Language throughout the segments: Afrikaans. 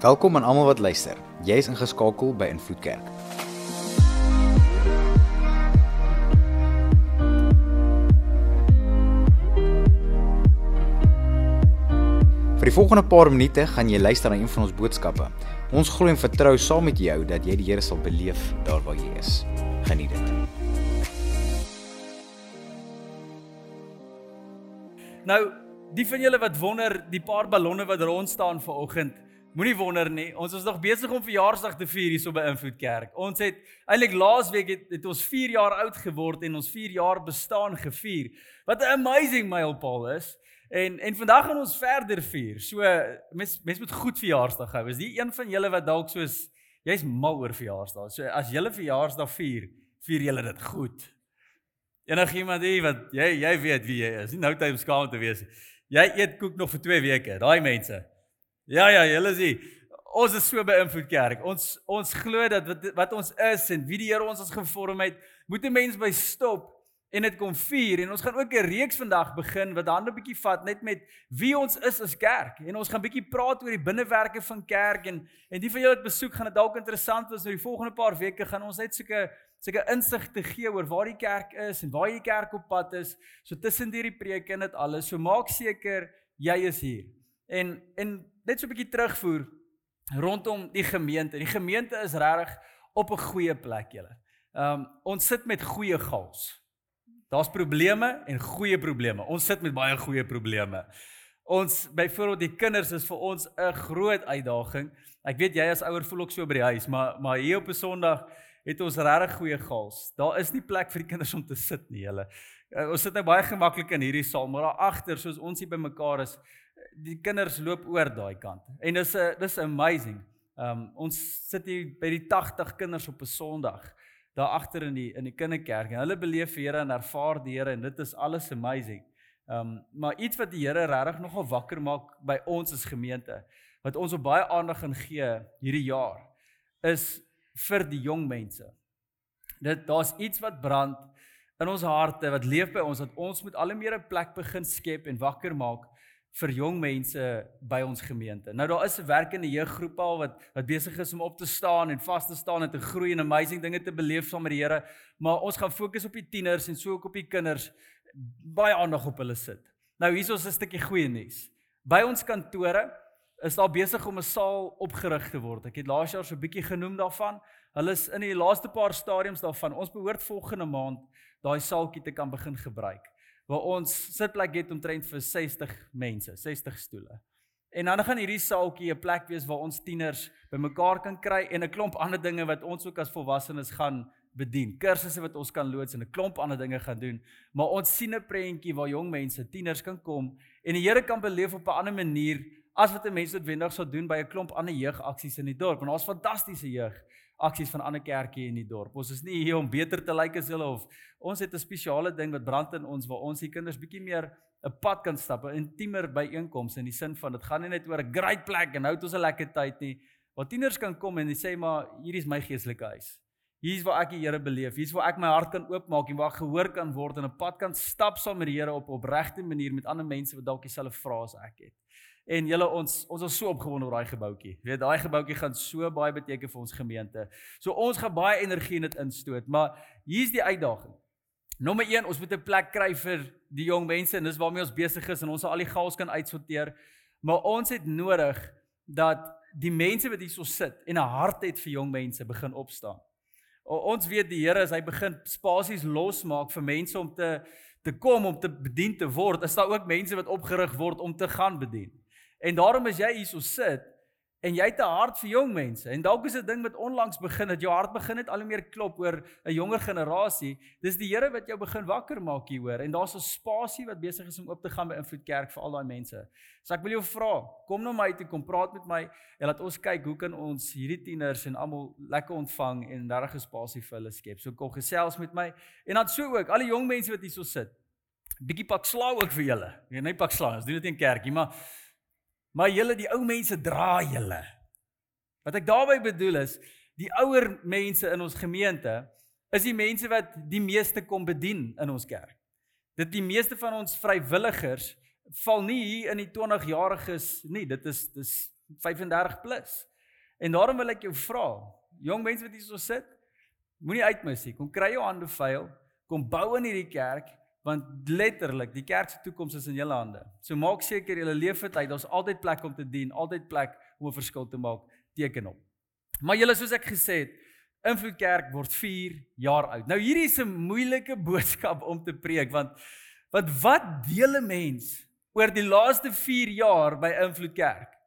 Welkom aan almal wat luister. Jy is ingeskakel by Invloed Kerk. Vir die volgende paar minute gaan jy luister na een van ons boodskappe. Ons glo en vertrou saam met jou dat jy die Here sal beleef daar waar jy is. Geniet dit. Nou, die van julle wat wonder, die paar ballonne wat rond staan vanoggend, moenie wonder nie. Ons is nog besig om verjaarsdag te vier hier so by Invloed Kerk. Ons het eintlik laasweek het, het ons 4 jaar oud geword en ons 4 jaar bestaan gevier. Wat 'n amazing mylpaal is. En en vandag gaan ons verder vier. So mens mens moet goed verjaarsdag hou. Is die een van julle wat dalk soos jy's mal oor verjaarsdag. So as jy verjaarsdag vier, vier jy dit goed. Enig iemand hier wat jy jy weet wie jy is. Nie nou tyd om skaam te wees. Jy eet koek nog vir 2 weke. Daai mense. Ja ja, julle sien. Ons is so beïnvloed kerk. Ons ons glo dat wat wat ons is en wie die Here ons ons gevorm het, moet 'n mens by stop en dit kom vier. En ons gaan ook 'n reeks vandag begin wat dan 'n bietjie vat net met wie ons is as kerk. En ons gaan bietjie praat oor die binnewerke van kerk en en die van julle wat besoek gaan dit dalk interessant wees. Oor die volgende paar weke gaan ons net soeke soeke insig te gee oor waar die kerk is en waar die kerk op pad is. So tussen hierdie preke en dit alles. So maak seker jy is hier. En en net so 'n bietjie terugvoer rondom die gemeente die gemeente is regtig op 'n goeie plek julle um, ons sit met goeie gals Daar's probleme en goeie probleme. Ons sit met baie goeie probleme. Ons byvoorbeeld die kinders is vir ons 'n groot uitdaging. Ek weet jy as ouer voel ook so by die huis, maar maar hier op 'n Sondag het ons regtig goeie gaals. Daar is nie plek vir die kinders om te sit nie, julle. Uh, ons sit nou baie gemaklik in hierdie saal, maar daar agter soos ons hier bymekaar is, die kinders loop oor daai kant. En dis 'n dis amazing. Um ons sit hier by die 80 kinders op 'n Sondag daar agter in die in die kinderkerk en hulle beleef die Here en ervaar die Here en dit is alles amazing. Um, maar iets wat die Here regtig nogal wakker maak by ons as gemeente wat ons op baie aandag gaan gee hierdie jaar is vir die jong mense. Dit daar's iets wat brand in ons harte wat leef by ons dat ons moet al meer 'n plek begin skep en wakker maak vir jong mense by ons gemeente. Nou daar is 'n werkende jeuggroep al wat wat besig is om op te staan en vas te staan en te groei en amazing dinge te beleef saam met die Here, maar ons gaan fokus op die tieners en so ook op die kinders baie aandag op hulle sit. Nou hier is 'n stukkie goeie nuus. By ons kantore is daar besig om 'n saal opgerig te word. Ek het laas jaar so 'n bietjie genoem daarvan. Hulle is in die laaste paar stadiums daarvan. Ons behoort volgende maand daai saaltjie te kan begin gebruik waar ons sitplek het omtrent vir 60 mense, 60 stoele. En dan gaan hierdie saaltjie 'n plek wees waar ons tieners bymekaar kan kry en 'n klomp ander dinge wat ons ook as volwassenes gaan bedien. Kursusse wat ons kan loods en 'n klomp ander dinge gaan doen. Maar ons sien 'n prentjie waar jong mense, tieners kan kom en die Here kan beleef op 'n ander manier as wat 'n mens dit wendig sou doen by 'n klomp ander jeugaksies in die dorp. Want daar's fantastiese jeug aksies van ander kerkie in die dorp. Ons is nie hier om beter te lyk as hulle of ons het 'n spesiale ding wat brand in ons waar ons die kinders bietjie meer 'n pad kan stap, 'n intiemer byeenkoms in die sin van dit gaan nie net oor 'n great plek en nou het ons 'n lekker tyd nie. Waar tieners kan kom en sê maar hierdie is my geestelike huis. Hier's waar ek die Here beleef. Hier's waar ek my hart kan oopmaak en waar gehoor kan word en 'n pad kan stap saam met die Here op op regte manier met ander mense wat dalk dieselfde vrae as ek het. En julle ons ons is so opgewonde oor daai gebouetjie. Jy weet daai gebouetjie gaan so baie beteken vir ons gemeente. So ons gaan baie energie in dit instoot, maar hier's die uitdaging. Nommer 1, ons moet 'n plek kry vir die jong mense en dis waarmee ons besig is en ons sal al die gaals kan uitsorteer. Maar ons het nodig dat die mense wat hierso sit en 'n hart het vir jong mense begin opstaan. O, ons weet die Here as hy begin spasies losmaak vir mense om te te kom om te bedien te word, is daar ook mense wat opgerig word om te gaan bedien. En daarom as jy hierso sit en jy het 'n hart vir jong mense en dalk is dit 'n ding wat onlangs begin het, jou hart begin het al hoe meer klop oor 'n jonger generasie. Dis die Here wat jou begin wakker maak hier hoor en daar's 'n spasie wat besig is om oop te gaan by Invloed Kerk vir al daai mense. So ek wil jou vra, kom nou my toe, kom praat met my en laat ons kyk hoe kan ons hierdie tieners en almal lekker ontvang en 'n regte spasie vir hulle skep. So kom gesels met my en dan so ook al die jong mense wat hierso sit. Bietjie pak slaag ook vir julle. Nee, nie pak slaag, ons doen dit in kerkie, maar Maar julle die ou mense dra julle. Wat ek daarmee bedoel is, die ouer mense in ons gemeente is die mense wat die meeste kom bedien in ons kerk. Dit die meeste van ons vrywilligers val nie hier in die 20 jariges nie, dit is dis 35 plus. En daarom wil ek jou vra, jong mense wat hier so sit, moenie uitmis nie. Kom kry jou hande vuil, kom bou in hierdie kerk want letterlik die kerk se toekoms is in julle hande. So maak seker julle leef dit uit. Daar's altyd plek om te dien, altyd plek om 'n verskil te maak. Teken op. Maar julle soos ek gesê het, Invloed Kerk word 4 jaar oud. Nou hierdie is 'n moeilike boodskap om te preek want want wat deel 'n mens oor die laaste 4 jaar by Invloed Kerk?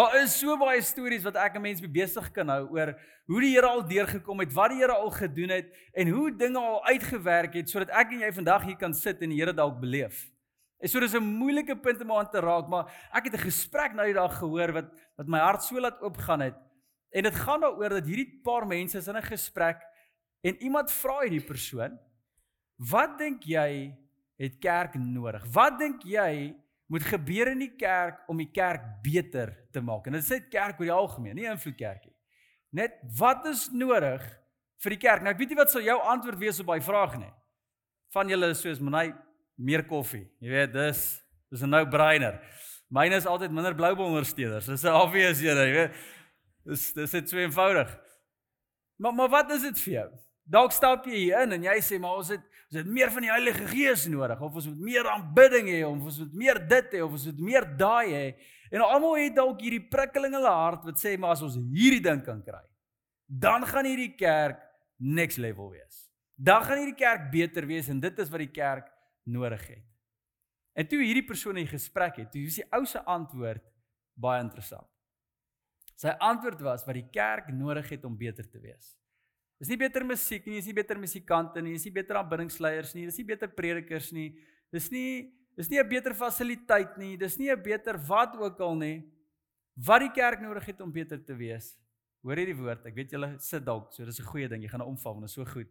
Daar is so baie stories wat ek 'n mens mee besig kan hou oor hoe die Here al deurgekom het, wat die Here al gedoen het en hoe dinge al uitgewerk het sodat ek en jy vandag hier kan sit en die Here dalk beleef. En so dis 'n moeilike punt om aan te raak, maar ek het 'n gesprek nou die dag gehoor wat wat my hart so laat oopgaan het. En dit gaan daaroor dat hierdie paar mense is in 'n gesprek en iemand vra hierdie persoon: "Wat dink jy het kerk nodig? Wat dink jy moet gebeur in die kerk om die kerk beter te maak?" En dit sê kerk oor die algemeen, nie invloed kerkie. Net wat is nodig vir die kerk? Nou ek weet nie wat sal jou antwoord wees op daai vraag nie. Van julle is soos my meer koffie. Jy weet, dis dis 'n no-brainer. Myne is altyd minder bloubol ondersteuners. Dis 'n obvious een, jy weet. Dis dis net so eenvoudig. Maar maar wat is dit vir jou? Dalk stap jy hier in en jy sê maar ons het ons het meer van die Heilige Gees nodig of ons moet meer aanbidding hê of ons moet meer dit hê of ons moet meer daai hê. En almal het dalk hierdie prikkeling in hulle hart wat sê maar as ons hierdie ding kan kry, dan gaan hierdie kerk next level wees. Dan gaan hierdie kerk beter wees en dit is wat die kerk nodig het. En toe hierdie persoon in gesprek het, toe is die ou se antwoord baie interessant. Sy antwoord was wat die kerk nodig het om beter te wees. Dis nie beter musiek nie, dis nie beter musikante nie, dis nie beter aanbiddingsleiers nie, dis nie beter predikers nie. Dis nie dis nie 'n beter fasiliteit nie, dis nie 'n beter wat ook al nie. Wat die kerk nodig het om beter te wees. Hoor hierdie woord. Ek weet julle sit dalk, so dis 'n goeie ding. Jy gaan nou omval want dit is so goed.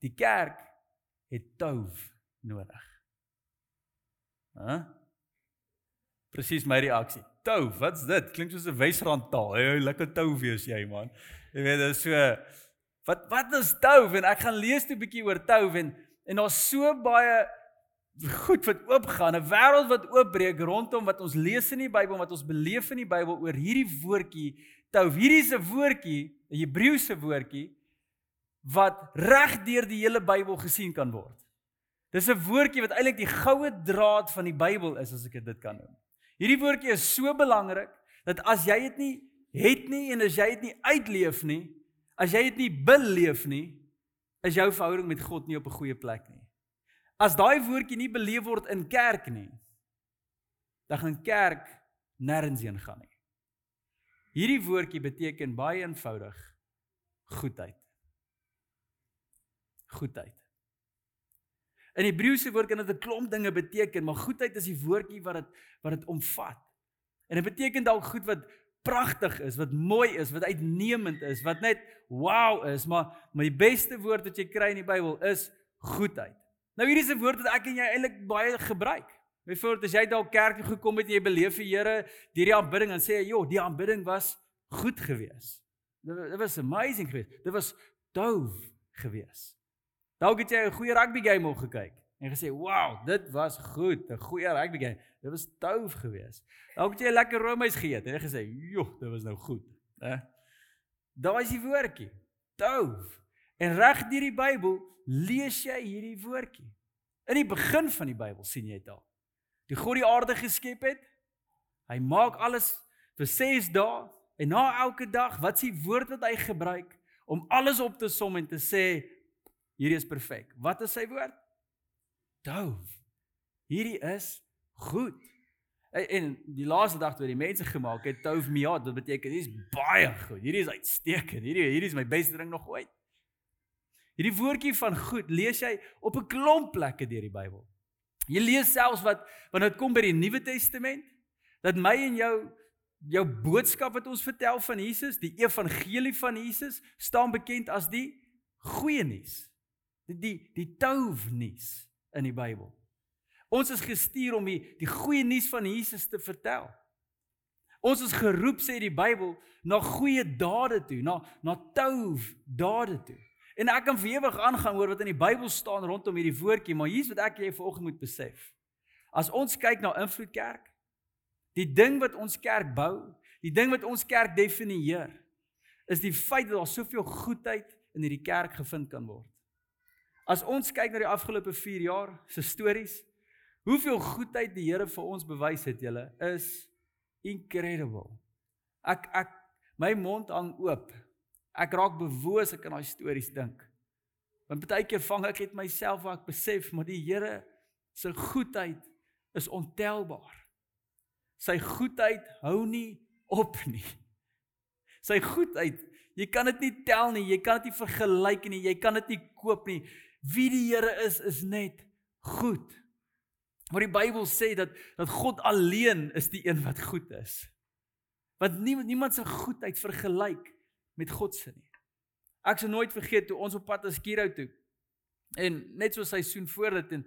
Die kerk het touf nodig. Hæ? Huh? Presies my reaksie tou. Wat's dit? Klink soos 'n Wesrand taal. Hey, lekker tou wees jy, man. Jy weet, dit is so Wat wat is tou? En ek gaan lees 'n bietjie oor tou en en daar's so baie goed wat oopgaan, 'n wêreld wat oopbreek rondom wat ons lees in die Bybel, wat ons beleef in die Bybel oor hierdie woordjie tou. Hierdie is 'n woordjie, 'n Hebreëse woordjie wat reg deur die hele Bybel gesien kan word. Dis 'n woordjie wat eintlik die goue draad van die Bybel is as ek dit kan noem. Hierdie woordjie is so belangrik dat as jy dit nie het nie en as jy dit nie uitleef nie, as jy dit nie beleef nie, is jou verhouding met God nie op 'n goeie plek nie. As daai woordjie nie beleef word in kerk nie, dan gaan kerk nêrens heen gaan nie. Hierdie woordjie beteken baie eenvoudig goedheid. Goedheid. In Hebreëse woord kan dit 'n klomp dinge beteken, maar goedheid is die woordjie wat dit wat dit omvat. En dit beteken dalk goed wat pragtig is, wat mooi is, wat uitnemend is, wat net wow is, maar maar die beste woord wat jy kry in die Bybel is goedheid. Nou hier is 'n woord wat ek en jy eintlik baie gebruik. Byvoorbeeld as jy dalk kerk toe gekom het en jy beleef die Here deur die aanbidding en sê, "Jo, die aanbidding was goed geweest." Dit was amazing geweest. Dit was doof geweest. Dalk het jy 'n goeie rugby game op gekyk en gesê, "Wow, dit was goed, 'n goeie rugby game. Dit was touf geweest." Dalk het jy 'n lekker roomys geëet en gesê, "Joh, dit was nou goed." Hè? Daai is die woordjie. Touf. En reg deur die Bybel lees jy hierdie woordjie. In die begin van die Bybel sien jy dit al. Die God die aarde geskep het, hy maak alles vir 6 dae en na elke dag, wat s'ie woord wat hy gebruik om alles op te som en te sê Hierdie is perfek. Wat is sy woord? Doof. Hierdie is goed. En die laaste dag toe die mense gemaak het, Toof Miat, dit beteken hier's baie goed. Hierdie is uitstekend. Hierdie hierdie is my beste ding nog ooit. Hierdie woordjie van goed lees jy op 'n klomp plekke deur die Bybel. Jy lees selfs wat wanneer dit kom by die Nuwe Testament dat my en jou jou boodskap wat ons vertel van Jesus, die evangelie van Jesus, staan bekend as die goeie nuus die die, die toufnuus in die Bybel. Ons is gestuur om die die goeie nuus van Jesus te vertel. Ons is geroep sê die Bybel na goeie dade toe, na na touf dade toe. En ek kan vir ewig aangaan oor wat in die Bybel staan rondom hierdie woordjie, maar hier's wat ek jy vanoggend moet besef. As ons kyk na invloed kerk, Die ding wat ons kerk bou, die ding wat ons kerk definieer, is die feit dat daar soveel goedheid in hierdie kerk gevind kan word. As ons kyk na die afgelope 4 jaar se stories, hoeveel goedheid die Here vir ons bewys het, julle, is incredible. Ek ek my mond hang oop. Ek raak bewoes as ek aan daai stories dink. Want baie keer vang ek net myself waar ek besef maar die Here se goedheid is ontelbaar. Sy goedheid hou nie op nie. Sy goedheid, jy kan dit nie tel nie, jy kan dit nie vergelyk nie, jy kan dit nie koop nie. Wie die Here is is net goed. Maar die Bybel sê dat dat God alleen is die een wat goed is. Want niemand niemand se goedheid vergelyk met God se nie. Ek sal nooit vergeet toe ons op pad is Kiro toe. En net so seisoen voor dit en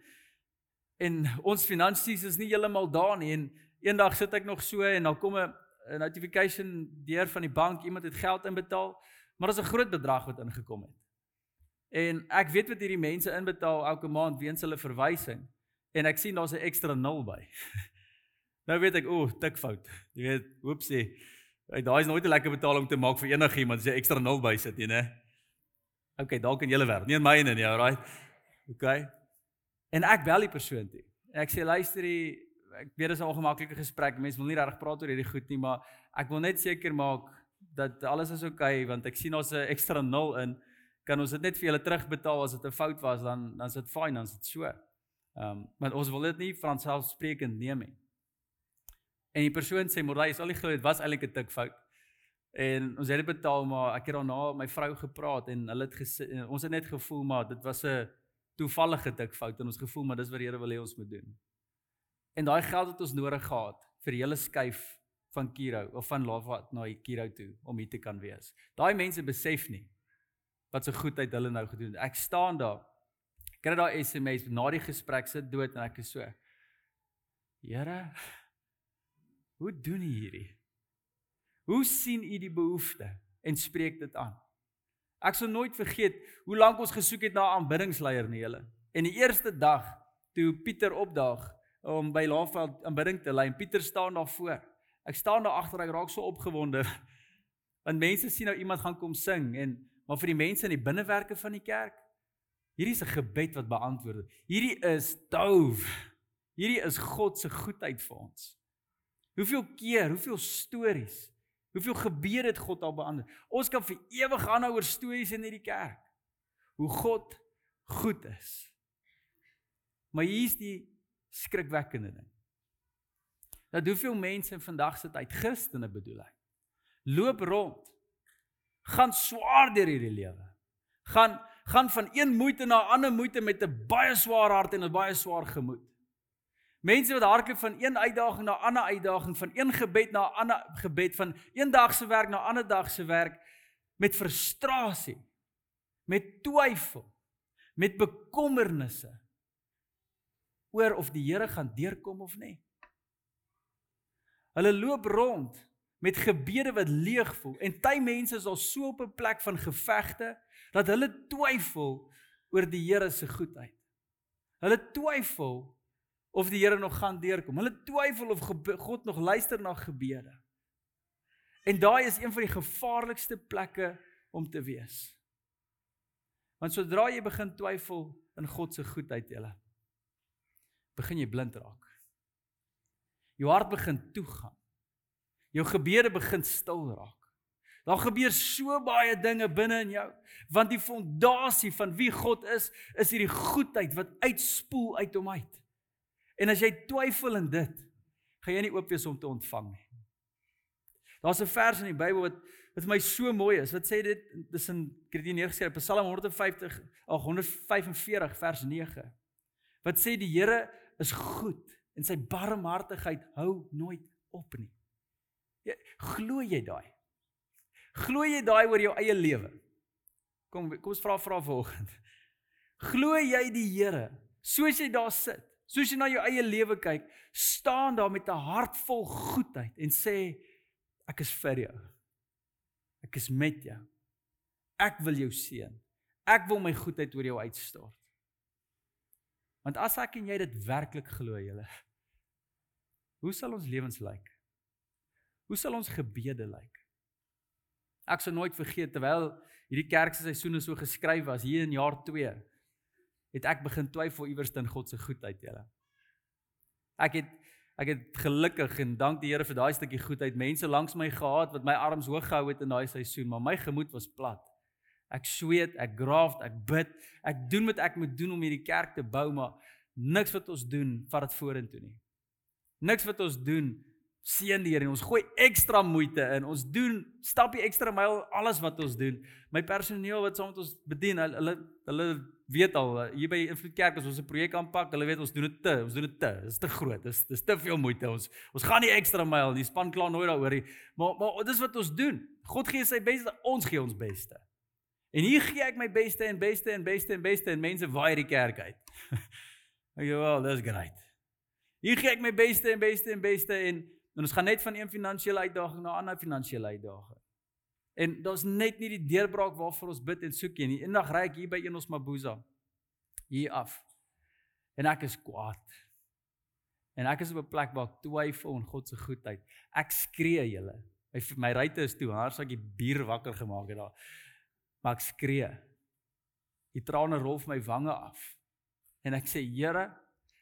en ons finansies is nie heeltemal daar nie en eendag sit ek nog so en dan kom 'n notification deur van die bank iemand het geld inbetaal, maar dit is 'n groot bedrag wat ingekom het. En ek weet wat hierdie mense inbetaal elke maand weens hulle verwysing en ek sien daar's 'n ekstra nul by. nou weet ek, o, tik fout. Jy weet, oepsie. Daai is nooit 'n lekker betaling te maak vir enigiemand as jy ekstra nul by sit, jy né? OK, dalk in julle werk, nie in myne nie, alright. OK. En ek bel die persoon toe. En ek sê luister hier, ek weet dit is 'n ongemaklike gesprek. Mense wil nie regtig praat oor hierdie goed nie, maar ek wil net seker maak dat alles is OK want ek sien ons 'n ekstra nul in. Kan ons dit net vir julle terugbetaal as dit 'n fout was, dan dan is dit fyn, dan is dit so. Ehm, um, maar ons wil dit nie van selfsprekend neem nie. En die persoon sê, "Maar jy sal nie glo dit was eintlik 'n tikfout." En ons het dit betaal, maar ek het daarna met my vrou gepraat en hulle het gesê ons het net gevoel maar dit was 'n toevallige tikfout en ons gevoel maar dis wat die Here wil hê ons moet doen. En daai geld het ons nodig gehad vir die hele skuif van Kiro of van Lawat na Kiro toe om hier te kan wees. Daai mense besef nie wat so goedheid hulle nou gedoen het. Ek staan daar. Ek kry daai SMS na die gesprek sit dood en ek is so. Here, hoe doen U hierdie? Hoe sien U die behoefte en spreek dit aan? Ek sal nooit vergeet hoe lank ons gesoek het na 'n aanbiddingsleier nie, julle. En die eerste dag toe Pieter opdaag, om by Laanveld aanbidding te lei en Pieter staan daar voor. Ek staan daar agter, ek raak so opgewonde. Want mense sien nou iemand gaan kom sing en maar vir die mense in die binnewerke van die kerk, hierdie is 'n gebed wat beantwoord word. Hierdie is doof. Hierdie is God se goedheid vir ons. Hoeveel keer, hoeveel stories, hoeveel gebede het God al beantwoord. Ons kan vir ewig aanhou oor stories in hierdie kerk. Hoe God goed is. Maar hier's die skrikwekkende ding. Dat hoeveel mense vandag sit uit Christene bedoel ek. Loop rond. Gaan swaar deur hierdie lewe. Gaan gaan van een moeite na 'n ander moeite met 'n baie swaar hart en 'n baie swaar gemoed. Mense wat hardloop van een uitdaging na 'n ander uitdaging, van een gebed na 'n ander gebed, van een dag se werk na 'n ander dag se werk met frustrasie, met twyfel, met bekommernisse oor of die Here gaan deurkom of nie. Hulle loop rond met gebede wat leeg voel en party mense is al so op 'n plek van gevegte dat hulle twyfel oor die Here se goedheid. Hulle twyfel of die Here nog gaan deurkom. Hulle twyfel of God nog luister na gebede. En daai is een van die gevaarlikste plekke om te wees. Want sodra jy begin twyfel in God se goedheid, julle begin jy blind raak. Jou hart begin toegaan. Jou gebede begin stil raak. Daar gebeur so baie dinge binne in jou want die fondasie van wie God is is hierdie goedheid wat uitspoel uit hom uit. En as jy twyfel in dit, gaan jy nie oop wees om te ontvang nie. Daar's 'n vers in die Bybel wat wat vir my so mooi is. Wat sê dit? Dis in Kretie 9 gesê, Psalm 150 ag 145 vers 9. Wat sê die Here is goed en sy barmhartigheid hou nooit op nie. Jy glo jy daai? Glo jy daai oor jou eie lewe? Kom kom ons vra vra vanoggend. Glo jy die Here soos jy daar sit? Soos jy na jou eie lewe kyk, staan daar met 'n hart vol goedheid en sê ek is vir jou. Ek is met jou. Ek wil jou seën. Ek wil my goedheid oor jou uitstort. Want as ek en jy dit werklik glo, julle, hoe sal ons lewens lyk? Hoe sal ons gebede lyk? Ek sal nooit vergeet terwyl hierdie kerkseisoene so geskryf was hier in jaar 2 het ek begin twyfel iewers in God se goedheid, julle. Ek het ek het gelukkig en dank die Here vir daai stukkie goedheid mense langs my gehad wat my arms hoog gehou het in daai seisoen, maar my gemoed was plat. Ek sweet, ek graaf, ek bid, ek doen wat ek moet doen om hierdie kerk te bou, maar niks wat ons doen vat dit vorentoe nie. Niks wat ons doen seën die Here en ons gooi ekstra moeite in. Ons doen stappie ekstra myl alles wat ons doen. My personeel wat saam met ons bedien, hulle hulle weet al hier by Invloed Kerk as ons 'n projek aanpak, hulle weet ons doen dit te, ons doen dit te. Dit is te groot. Dit is dis te veel moeite. Ons ons gaan nie ekstra myl nie. Span kla nooit daaroor nie. Maar maar dis wat ons doen. God gee sy beste, ons gee ons beste. En hier gee ek my beste en beste en beste en beste en mense waai die kerk uit. Ek sê wel, dis great. Hier gee ek my beste en beste en beste en En ons gaan net van een finansiële uitdaging na 'n ander finansiële uitdaging. En daar's net nie die deurbraak waarvoor ons bid en soek nie. Eendag ry ek hier by Enos Mabuza hier af. En ek is kwaad. En ek is op 'n plek waar ek twyfel aan God se goedheid. Ek skree julle. My my ryte is toe, haar die bier wakker gemaak het daar. Maar ek skree. Die trane rol my wange af. En ek sê, Here,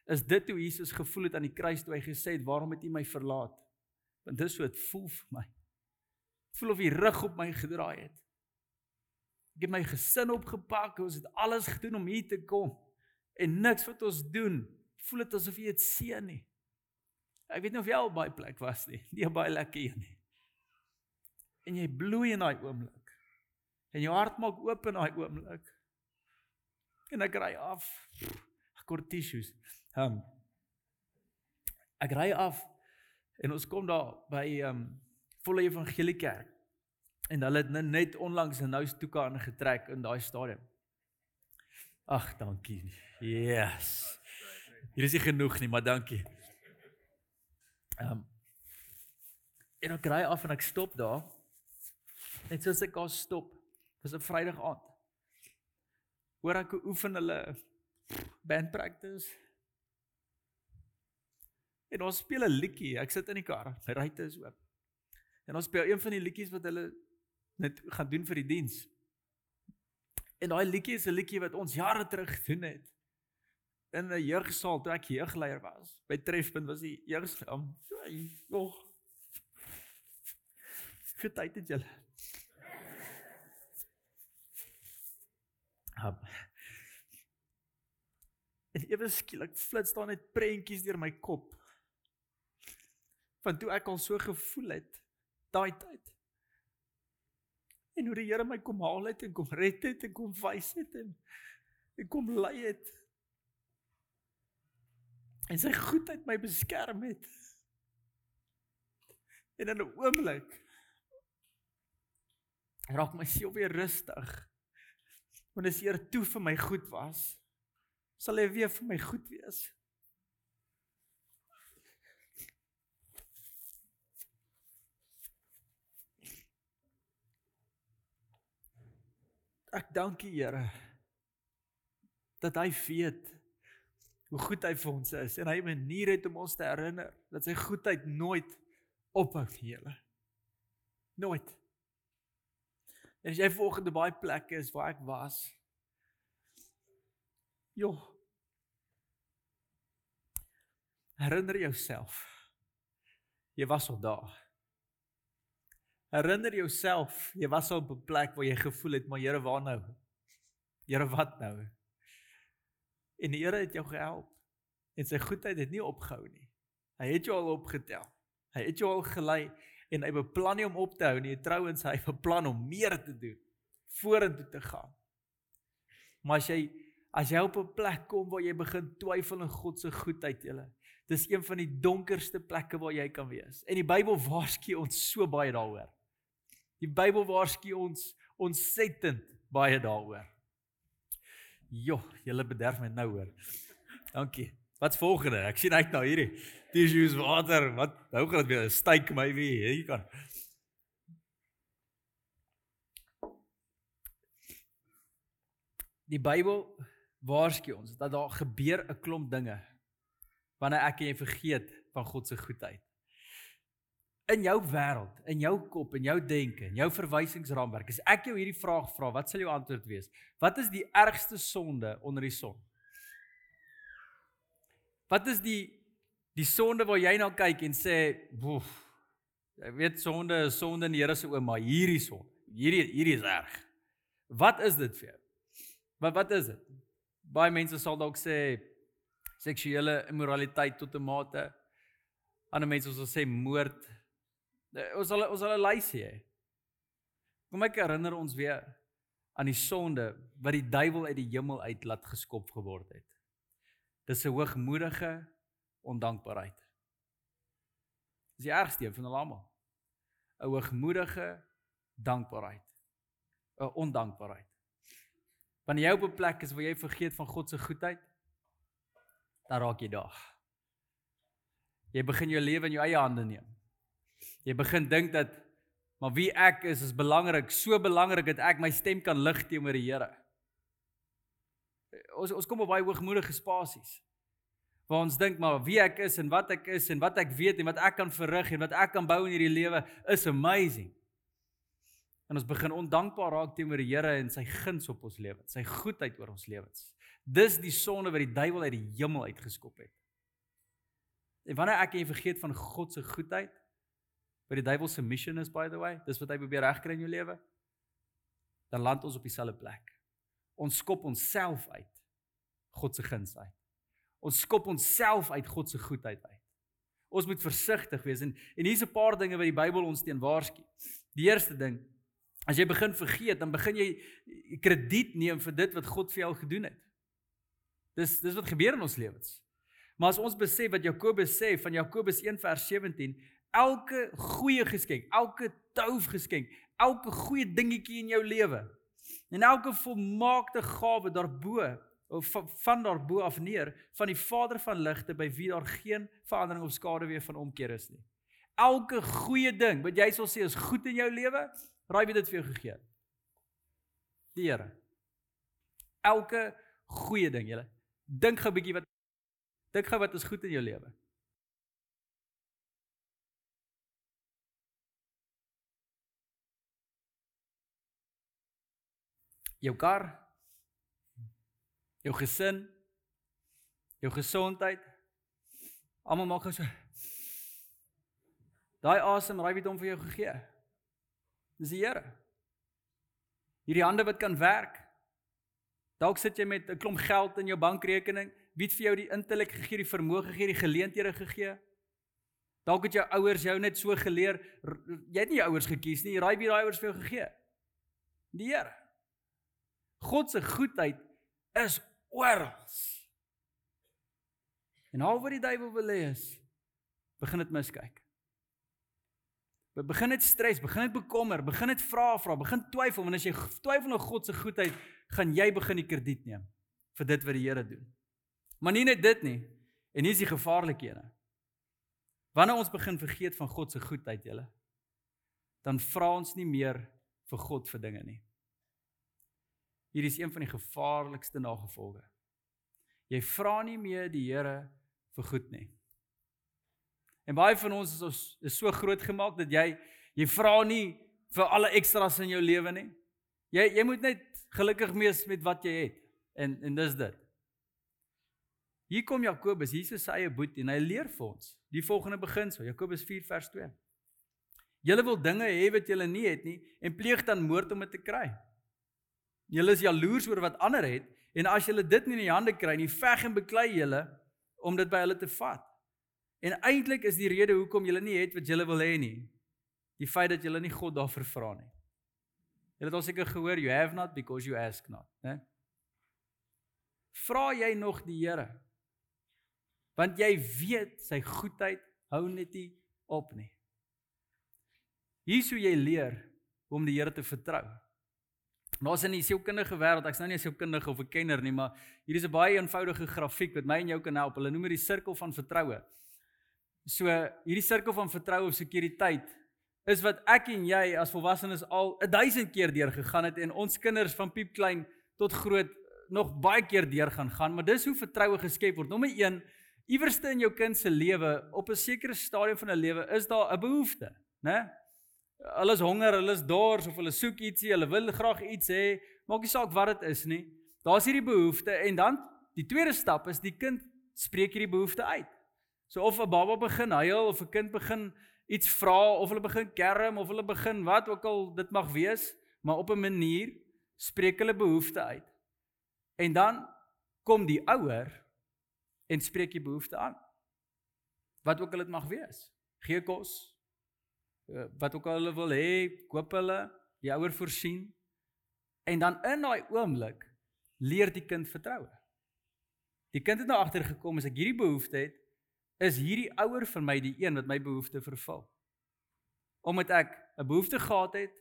is dit hoe Jesus gevoel het aan die kruis toe hy gesê het, "Waarom het U my verlaat?" Want dis so dit voel vir my. Ek voel of hy rug op my gedraai het. Ek het my gesin opgepak, ons het alles gedoen om hier te kom en niks wat ons doen, voel dit asof jy dit seën nie. Ek weet nie of jy al by plek was nie, nie baie lekker hier nie. En jy bloei in daai oomblik. En jou hart maak oop in daai oomblik. En ek ry af. Kort tissues. Ehm um, ek ry af En ons kom daar by ehm um, volle evangelie kerk. En hulle het net onlangs 'n nou stoeka aangetrek in daai stadium. Ag, dankie. Yes. Hier is nie genoeg nie, maar dankie. Ehm um, en ek ry af en ek stop daar. Net soos ek daar stop. Dis 'n Vrydag aand. Hoor ek oefen hulle band practice En ons speel 'n liedjie. Ek sit in die kar. My ruitte is oop. En ons speel een van die liedjies wat hulle net gaan doen vir die diens. En daai liedjie is 'n liedjie wat ons jare terug gedoen het in 'n jeugsaal toe ek jeugleier was. By Trefpunt was die jeugsaal. Nog. Vir tyd het julle. Hab. En ewe skielik flits daar net prentjies deur my kop van toe ek al so gevoel het daai tyd. En hoe die Here my kom haal het en kom red het en kom wys het en en kom lei het. En sy goedheid my beskerm het. En in 'n oomblik raak my siel weer rustig. Want as Here toe vir my goed was, sal hy weer vir my goed wees. Ek dank U Here dat hy weet hoe goed hy vir ons is en hy 'n manier het om ons te herinner dat sy goedheid nooit ophou nie, Here. Nooit. En as jy volgende baie plekke is waar ek was. Jo. Herinner jouself. Jy was al daar. Herinner jouself, jy was op 'n plek waar jy gevoel het, maar Here, waar nou? Here, wat nou? En die Here het jou gehelp. En sy goedheid het nie opgehou nie. Hy het jou al opgetel. Hy het jou al gelei en hy beplan nie om op te hou nie. Trouwens, hy beplan om meer te doen, vorentoe te gaan. Maar as jy as jy op 'n plek kom waar jy begin twyfel in God se goedheid, julle, dis een van die donkerste plekke waar jy kan wees. En die Bybel waarsku ons so baie daaroor. Die Bybel waarsku ons ontsettend baie daaroor. Jo, julle bederf my nou hoor. Dankie. Wat's volgende? Ek sien uit na hierdie tissues water. Wat gaan dit weer styk my wie? Hier kan. Die Bybel waarsku ons dat daar gebeur 'n klomp dinge wanneer ek en jy vergeet van God se goedheid. In jou wêreld, in jou kop, in jou denke, in jou verwysingsraamwerk, as ek jou hierdie vraag vra, wat sal jou antwoord wees? Wat is die ergste sonde onder die son? Wat is die die sonde waar jy na nou kyk en sê, "Boef, ek weet sonde is sonde in die Here se oë, maar hierdie sonde, hierdie hierdie is erg." Wat is dit vir jou? Wat wat is dit? Baie mense sal dalk sê seksuele immoraliteit tot 'n mate. Ander mense sal sê moord. Eh, ons sal ons sal 'n lysie hê. Kom ek herinner ons weer aan die sonde wat die duiwel uit die hemel uit laat geskop geword het. Dis 'n hoogmoedige ondankbaarheid. Dis die ergste een van hulle almal. 'n Hoogmoedige dankbaarheid. 'n Ondankbaarheid. Wanneer jy op 'n plek is waar jy vergeet van God se goedheid, dan raak jy daar. Jy begin jou lewe in jou eie hande neem. Jy begin dink dat maar wie ek is is belangrik, so belangrik dat ek my stem kan lig teenoor die Here. Ons ons kom op baie hoogmoedige spasies waar ons dink maar wie ek is en wat ek is en wat ek weet en wat ek kan verrig en wat ek kan bou in hierdie lewe is amazing. En ons begin ondankbaar raak teenoor die Here en sy guns op ons lewens, sy goedheid oor ons lewens. Dis die sonde wat die duiwel uit die hemel uitgeskop het. En wanneer ek en jy vergeet van God se goedheid, wat die duiwel se mission is by the way, dis wat hy probeer regkry in jou lewe, dan land ons op dieselfde plek. Ons skop onsself uit God se guns uit. Ons skop onsself uit God se goedheid uit. Ons moet versigtig wees en en hier's 'n paar dinge wat die Bybel ons teen waarsku. Die eerste ding As jy begin vergeet, dan begin jy krediet neem vir dit wat God vir jou gedoen het. Dis dis wat gebeur in ons lewens. Maar as ons besef wat Jakobus sê van Jakobus 1 vers 17, elke goeie geskenk, elke touf geskenk, elke goeie dingetjie in jou lewe en elke volmaakte gawe daarbo of van daarbo af neer van die Vader van ligte by wie daar geen verandering of skade weer van omkeer is nie. Elke goeie ding wat jy sal sê is goed in jou lewe, Raai wie dit vir jou gegee het? Die Here. Elke goeie ding, julle. Dink gou 'n bietjie wat dink gou wat is goed in jou lewe. Jou kar, jou gesin, jou gesondheid. Almal maak gou so. Daai asem, raai wie dit hom vir jou gegee? Dis die Here. Hierdie hande wat kan werk. Dalk sit jy met 'n klomp geld in jou bankrekening. Wie het vir jou die intellek gegee, die vermoë gegee, die geleenthede gegee? Dalk het jou ouers jou net so geleer. Jy het nie jou ouers gekies nie. Raai wie daai ouers vir jou gegee? Die Here. God se goedheid is oral. En al wat die duiwel wil hê is begin dit miskyk. Begin net stres, begin net bekommer, begin net vra vra, begin twyfel want as jy twyfel oor God se goedheid, gaan jy begin die krediet neem vir dit wat die Here doen. Maar nie net dit nie. En hier is die gevaarlike ene. Wanneer ons begin vergeet van God se goedheid, julle, dan vra ons nie meer vir God vir dinge nie. Hier is een van die gevaarlikste nagevolge. Jy vra nie meer die Here vir goed nie. En baie van ons is ons is so groot gemaak dat jy jy vra nie vir alle ekstra's in jou lewe nie. Jy jy moet net gelukkig wees met wat jy het. En en dis dit. Hier kom Jakobus, Jesus se eie boet en hy leer vir ons die volgende beginsel, Jakobus 4 vers 2. Julle wil dinge hê wat julle nie het nie en pleeg dan moord om dit te kry. Julle is jaloers oor wat ander het en as julle dit nie in die hande kry nie, veg en beklei julle om dit by hulle te vat. En eintlik is die rede hoekom jy nie het wat jy wil hê nie, die feit dat jy nie God daarvoor vra nie. Jy het al seker gehoor you have not because you ask not, né? Vra jy nog die Here? Want jy weet sy goedheid hou net nie op nie. Hier sou jy leer om die Here te vertrou. Ons in die sielkundige wêreld, ek's nou nie 'n sielkundige of 'n kenner nie, maar hier is 'n baie eenvoudige grafiek wat my en jou kan help. Hulle noem dit die sirkel van vertroue. So hierdie sirkel van vertroue of sekuriteit is wat ek en jy as volwassenes al 1000 keer deur gegaan het en ons kinders van piep klein tot groot nog baie keer deur gaan gaan, maar dis hoe vertroue geskep word. Nommer 1 Iewerste in jou kind se lewe, op 'n sekere stadium van 'n lewe, is daar 'n behoefte, né? Hulle is honger, hulle is dors of hulle soek ietsie, hulle wil graag iets hê, maak nie saak wat dit is nie. Daar's hierdie behoefte en dan die tweede stap is die kind spreek hierdie behoefte uit. So of 'n baba begin huil of 'n kind begin iets vra of hulle begin kerm of hulle begin wat ook al dit mag wees, maar op 'n manier spreek hulle behoefte uit. En dan kom die ouer en spreek die behoefte aan. Wat ook al dit mag wees. Gee kos. Eh, wat ook al hulle wil hê, koop hulle, die ouer voorsien. En dan in daai oomblik leer die kind vertroue. Die kind het nou agtergekom as ek hierdie behoefte het, is hierdie ouer vir my die een wat my behoefte vervul. Omdat ek 'n behoefte gehad het,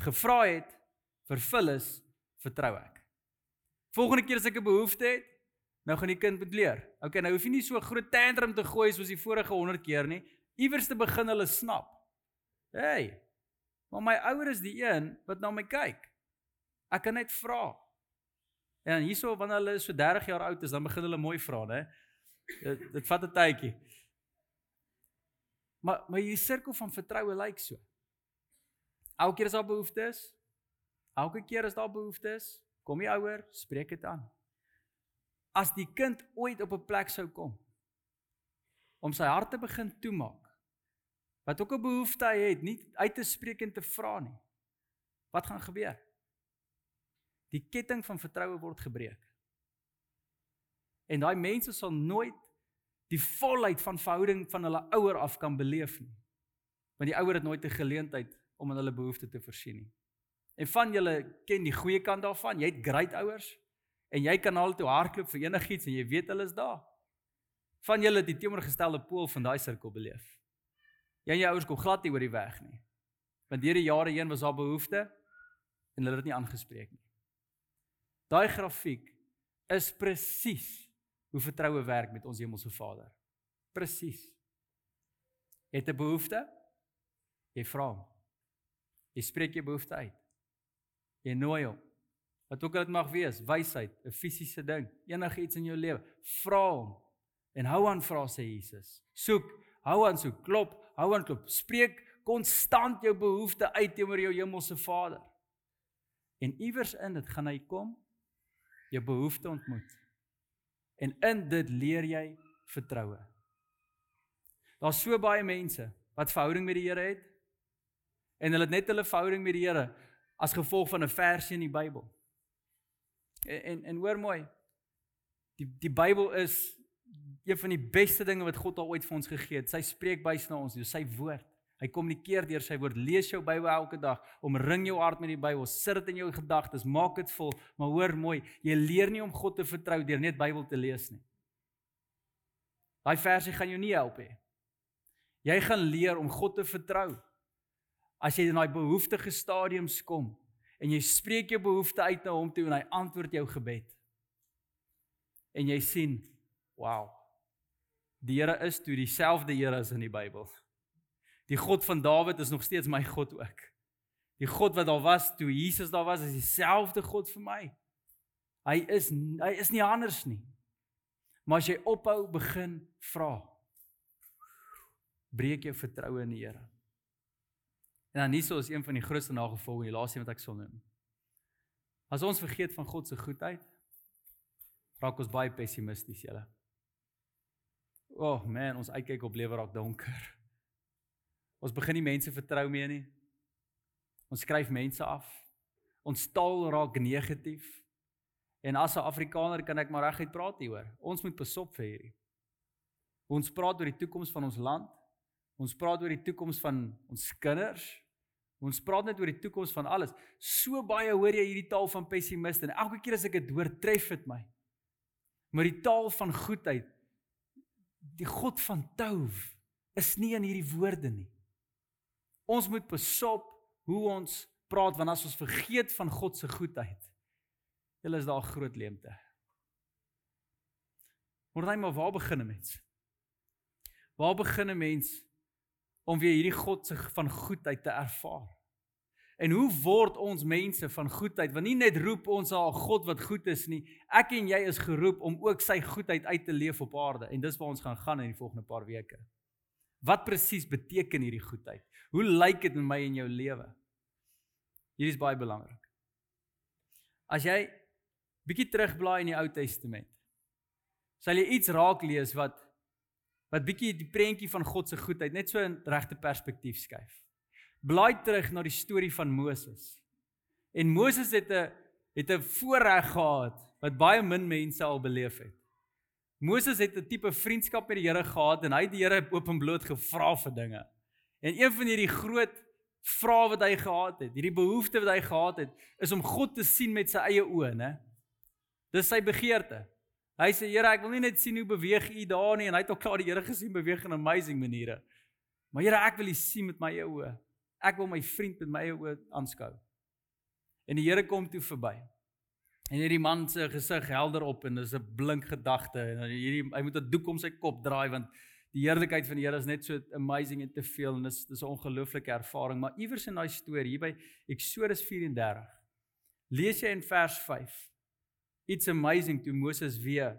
gevra het, vervul is, vertrou ek. Volgende keer as ek 'n behoefte het, nou gaan die kind moet leer. Okay, nou hoef jy nie so groot tantrum te gooi soos die vorige 100 keer nie. Iewers te begin hulle snap. Hey. Maar my ouer is die een wat na my kyk. Ek kan net vra. En hierso wanneer hulle so 30 jaar oud is, dan begin hulle mooi vra, né? Dit dit vat 'n tydjie. Maar maar hierdie sirkel van vertroue lyk so. Elke keer as daar behoeftes elke keer as daar behoeftes kom die ouer, spreek dit aan. As die kind ooit op 'n plek sou kom om sy hart te begin toemaak, wat ook 'n behoefte hy het, nie uit te spreek en te vra nie. Wat gaan gebeur? Die ketting van vertroue word gebreek. En daai mense sal nooit die volheid van verhouding van hulle ouer af kan beleef nie. Want die ouer het nooit 'n geleentheid om aan hulle behoeftes te voorsien nie. En van julle ken die goeie kant daarvan. Jy het great ouers en jy kan al toe hardloop vir enigiets en jy weet hulle is daar. Van julle het die teenoorgestelde pool van daai sirkel beleef. Jy en jou ouers kom glad nie oor die weg nie. Want deur die jare heen was daar behoeftes en hulle het dit nie aangespreek nie. Daai grafiek is presies hoe vertroue werk met ons hemelse Vader. Presies. Het 'n behoefte? Jy vra hom. Jy spreek jou behoefte uit. Jy nooi hom. Wat ook al dit mag wees, wysheid, 'n fisiese ding, enigiets in jou lewe, vra hom en hou aan vra sê Jesus. Soek, hou aan soek, klop, hou aan klop. Spreek konstant jou behoefte uit teenoor jou hemelse Vader. En iewers in dit gaan hy kom jou behoefte ontmoet. En in dit leer jy vertroue. Daar's so baie mense wat verhouding met die Here het en hulle het net hulle verhouding met die Here as gevolg van 'n versie in die Bybel. En en, en hoor mooi. Die die Bybel is een van die beste dinge wat God al ooit vir ons gegee het. Sy spreek bys na ons, sy woord. Hy kommunikeer deur sy woord. Lees jou Bybel elke dag. Omring jou hart met die Bybel. Sit dit in jou gedagtes. Maak dit vol. Maar hoor mooi, jy leer nie om God te vertrou deur net Bybel te lees nie. Daai versie gaan jou nie help nie. Jy gaan leer om God te vertrou. As jy in daai behoeftige stadiums kom en jy spreek jou behoefte uit na hom toe en hy antwoord jou gebed. En jy sien, wow. Die Here is toe dieselfde Here as in die Bybel. Die God van Dawid is nog steeds my God ook. Die God wat daar was toe Jesus daar was, is dieselfde God vir my. Hy is hy is nie anders nie. Maar as jy ophou begin vra, breek jou vertroue in die Here. En dan hierso is een van die grootste nagevolge, die laaste wat ek sal noem. As ons vergeet van God se goedheid, raak ons baie pessimisties, julle. O oh man, ons uitkyk op lewe raak donker. Ons begin nie mense vertrou meer nie. Ons skryf mense af. Ons taal raak negatief. En as 'n Afrikaner kan ek maar reguit praat hieroor. Ons moet besop vir hierdie. Ons praat oor die toekoms van ons land. Ons praat oor die toekoms van ons kinders. Ons praat net oor die toekoms van alles. So baie hoor jy hierdie taal van pessimiste en elke keer as ek dit hoor, tref dit my. Maar die taal van goedheid, die God van Tov, is nie in hierdie woorde nie. Ons moet besop hoe ons praat want as ons vergeet van God se goedheid, hulle is daar groot leemte. Maar dan maar waar begin 'n mens? Waar begin 'n mens om weer hierdie God se van goedheid te ervaar? En hoe word ons mense van goedheid? Want nie net roep ons al God wat goed is nie. Ek en jy is geroep om ook sy goedheid uit te leef op aarde en dis waar ons gaan gaan in die volgende paar weke. Wat presies beteken hierdie goedheid? Hoe lyk dit in my en jou lewe? Hierdie is baie belangrik. As jy bietjie terugblaai in die Ou Testament, sal jy iets raak lees wat wat bietjie die prentjie van God se goedheid net so in regte perspektief skuif. Blaai terug na die storie van Moses. En Moses het 'n het 'n voorreg gehad wat baie min mense al beleef het. Moses het 'n tipe vriendskap met die Here gehad en hy het die Here openbloot gevra vir dinge. En een van hierdie groot vrae wat hy gehad het, hierdie behoefte wat hy gehad het, is om God te sien met sy eie oë, né? Dis sy begeerte. Hy sê Here, ek wil nie net sien hoe beweeg U daar nie en hy het al klaar die Here gesien beweeg in amazing maniere. Maar Here, ek wil U sien met my eie oë. Ek wil my vriend met my eie oë aanskou. En die Here kom toe verby. En hierdie man se gesig helder op en dis 'n blink gedagte en hierdie hy moet 'n doek om sy kop draai want die heerlikheid van die Here is net so amazing en te veel en dis dis 'n ongelooflike ervaring maar iewers in daai storie hier by Eksodus 34 lees jy in vers 5 It's amazing toe Moses weer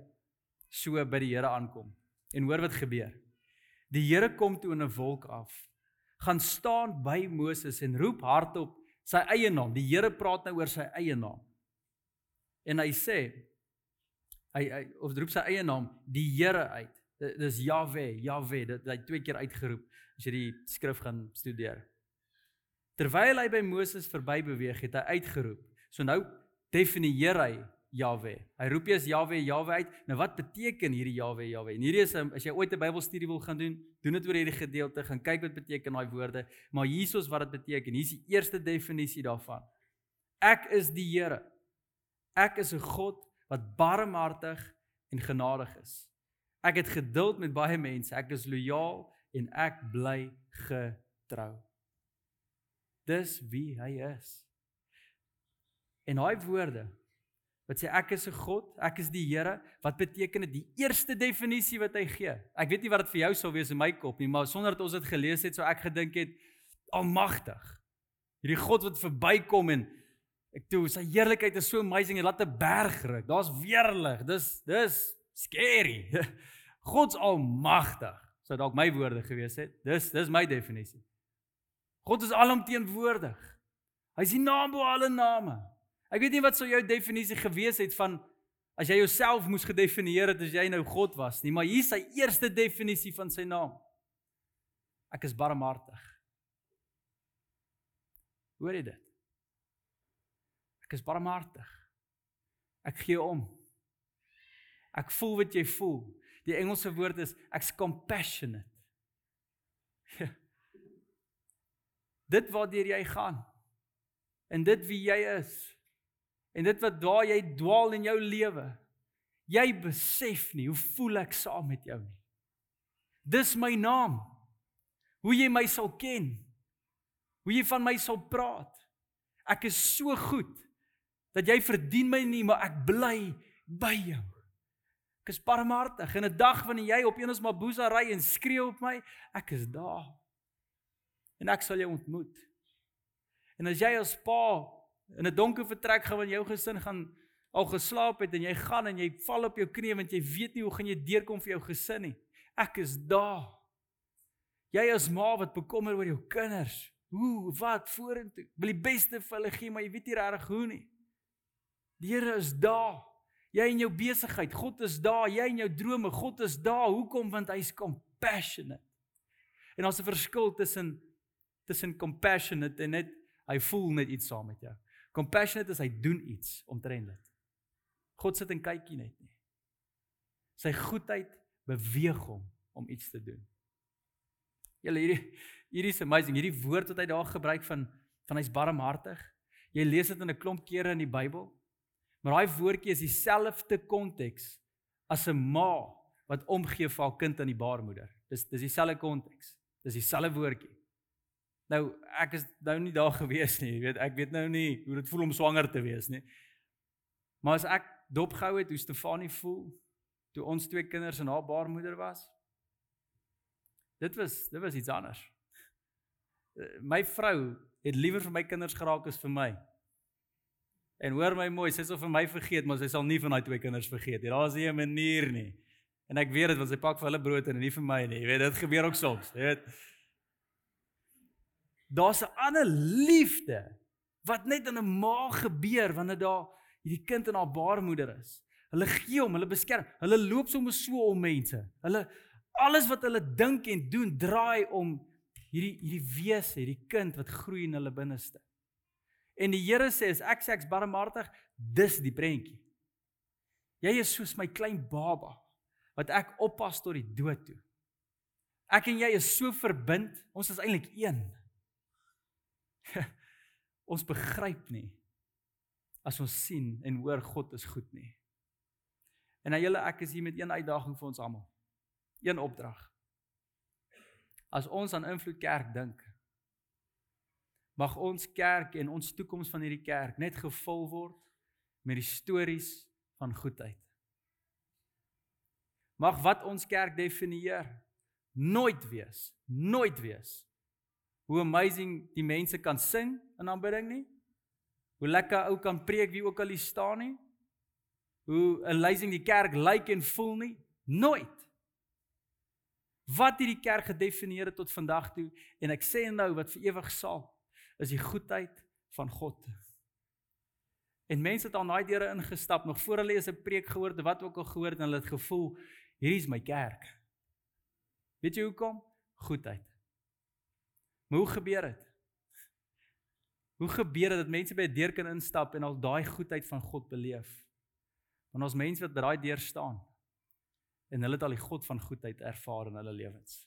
so by die Here aankom. En hoor wat gebeur. Die Here kom toe in 'n wolk af, gaan staan by Moses en roep hardop sy eie naam. Die Here praat nou oor sy eie naam. En hy sê hy, hy of roep sy eie naam, die Here uit. Dis Jahwe, Jahwe, dit hy twee keer uitgeroep as jy die skrif gaan studeer. Terwyl hy by Moses verby beweeg het, hy uitgeroep. So nou definieer hy Jahwe. Hy roep eers Jahwe, Jahwe uit. Nou wat beteken hierdie Jahwe, Jahwe? En hierdie is 'n as jy ooit 'n Bybelstudie wil gaan doen, doen dit oor hierdie gedeelte, gaan kyk wat beteken daai woorde. Maar hiersoos wat dit beteken. Hier's die eerste definisie daarvan. Ek is die Here. Ek is 'n God wat barmhartig en genadig is. Ek het geduld met baie mense. Ek is lojaal en ek bly getrou. Dis wie hy is. En daai woorde wat sê ek is 'n God, ek is die Here. Wat beteken dit? Die eerste definisie wat hy gee. Ek weet nie wat dit vir jou sou wees in my kop nie, maar sonder dat ons dit gelees het, sou ek gedink het almagtig. Hierdie God wat verbykom en ek toe sy heerlikheid is so amazing en laat 'n berg ruk. Daar's weerlig. Dis dis scary. God's almagtig. Sou dalk my woorde gewees het. Dis dis my definisie. God is alomteenwoordig. Hy's die naam bo alle name. Ek weet nie wat sou jou definisie gewees het van as jy jouself moes gedefinieer het as jy nou God was nie, maar hier is sy eerste definisie van sy naam. Ek is barmhartig. Hoor jy dit? Ek is barmhartig. Ek gee om. Ek voel wat jy voel. Die Engelse woord is ek's compassionate. dit waartoe jy gaan. En dit wie jy is. En dit wat daar jy dwaal in jou lewe. Jy besef nie hoe voel ek saam met jou nie. Dis my naam. Hoe jy my sal ken. Hoe jy van my sal praat. Ek is so goed dat jy verdien my nie, maar ek bly by jou. Ek is barmhartig en 'n dag wanneer jy op eenes Mabuza ry en skree op my, ek is daar. En ek sal jou ontmoet. En as jy as pa in 'n donker vertrek gaan wanneer jou gesin gaan al geslaap het en jy gaan en jy val op jou knieë want jy weet nie hoe gaan jy deurkom vir jou gesin nie. Ek is daar. Jy as ma wat bekommer oor jou kinders. Hoe wat vorentoe? Wil die beste vir hulle gee, maar jy weet nie regtig hoe nie. Die Here is daar. Jy in jou besigheid, God is daar. Jy in jou drome, God is daar. Hoekom? Want hy's compassionate. En daar's 'n verskil tussen tussen compassionate en net hy voel net iets saam met jou. Compassionate is hy doen iets omtrent dit. God sit en kykie net nie. Sy goedheid beweeg hom om iets te doen. Julle hierdie hierdie is amazing. Hierdie woord wat hy daar gebruik van van hy's barmhartig. Jy lees dit in 'n klomp kere in die Bybel. Maar daai woordjie is dieselfde konteks as 'n ma wat omgee vir haar kind aan die baarmoeder. Dis dis dieselfde konteks. Dis dieselfde woordjie. Nou ek is nou nie daar gewees nie, jy weet, ek weet nou nie hoe dit voel om swanger te wees nie. Maar as ek dopgehou het hoe Stefanie voel toe ons twee kinders in haar baarmoeder was. Dit was dit was iets anders. My vrou het liewer vir my kinders geraak as vir my. En hoor my mooi, sy sal vir my vergeet, maar sy sal nie van daai twee kinders vergeet nie. Daar's nie 'n manier nie. En ek weet dit want sy pak vir hulle brood en nie vir my nie. Jy weet dit gebeur ook soms, jy weet. Daar's 'n ander liefde wat net in 'n ma gebeur wanneer daar hierdie kind in haar baarmoeder is. Hulle gee hom, hulle beskerm. Hulle loop sommer so om mense. Hulle alles wat hulle dink en doen draai om hierdie hierdie wese, hierdie kind wat groei in hulle binneste. En die Here sê as ek sê ek's barmhartig, dis die prentjie. Jy is soos my klein baba wat ek oppas tot die dood toe. Ek en jy is so verbind, ons is eintlik een. Ons begryp nie as ons sien en hoor God is goed nie. En nou julle ek is hier met een uitdaging vir ons almal. Een opdrag. As ons aan invloed kerk dink, mag ons kerk en ons toekoms van hierdie kerk net gevul word met die stories van goedheid. Mag wat ons kerk definieer nooit wees, nooit wees hoe amazing die mense kan sing in aanbidding nie. Hoe lekker ou kan preek wie ook al hier staan nie. Hoe leiding die kerk lyk en voel nie. Nooit. Wat hierdie kerk gedefinieer het tot vandag toe? En ek sê nou wat vir ewig sal is die goedheid van God. En mense het al daai deure ingestap nog voor hulle eens 'n preek gehoor het wat ook al gehoor het en hulle het gevoel hierdie is my kerk. Weet jy hoekom? Goedheid maar hoe gebeur dit hoe gebeur dit dat mense by 'n deur kan instap en al daai goedheid van God beleef Want ons mense wat by daai deur staan en hulle het al die God van goedheid ervaar in hulle lewens.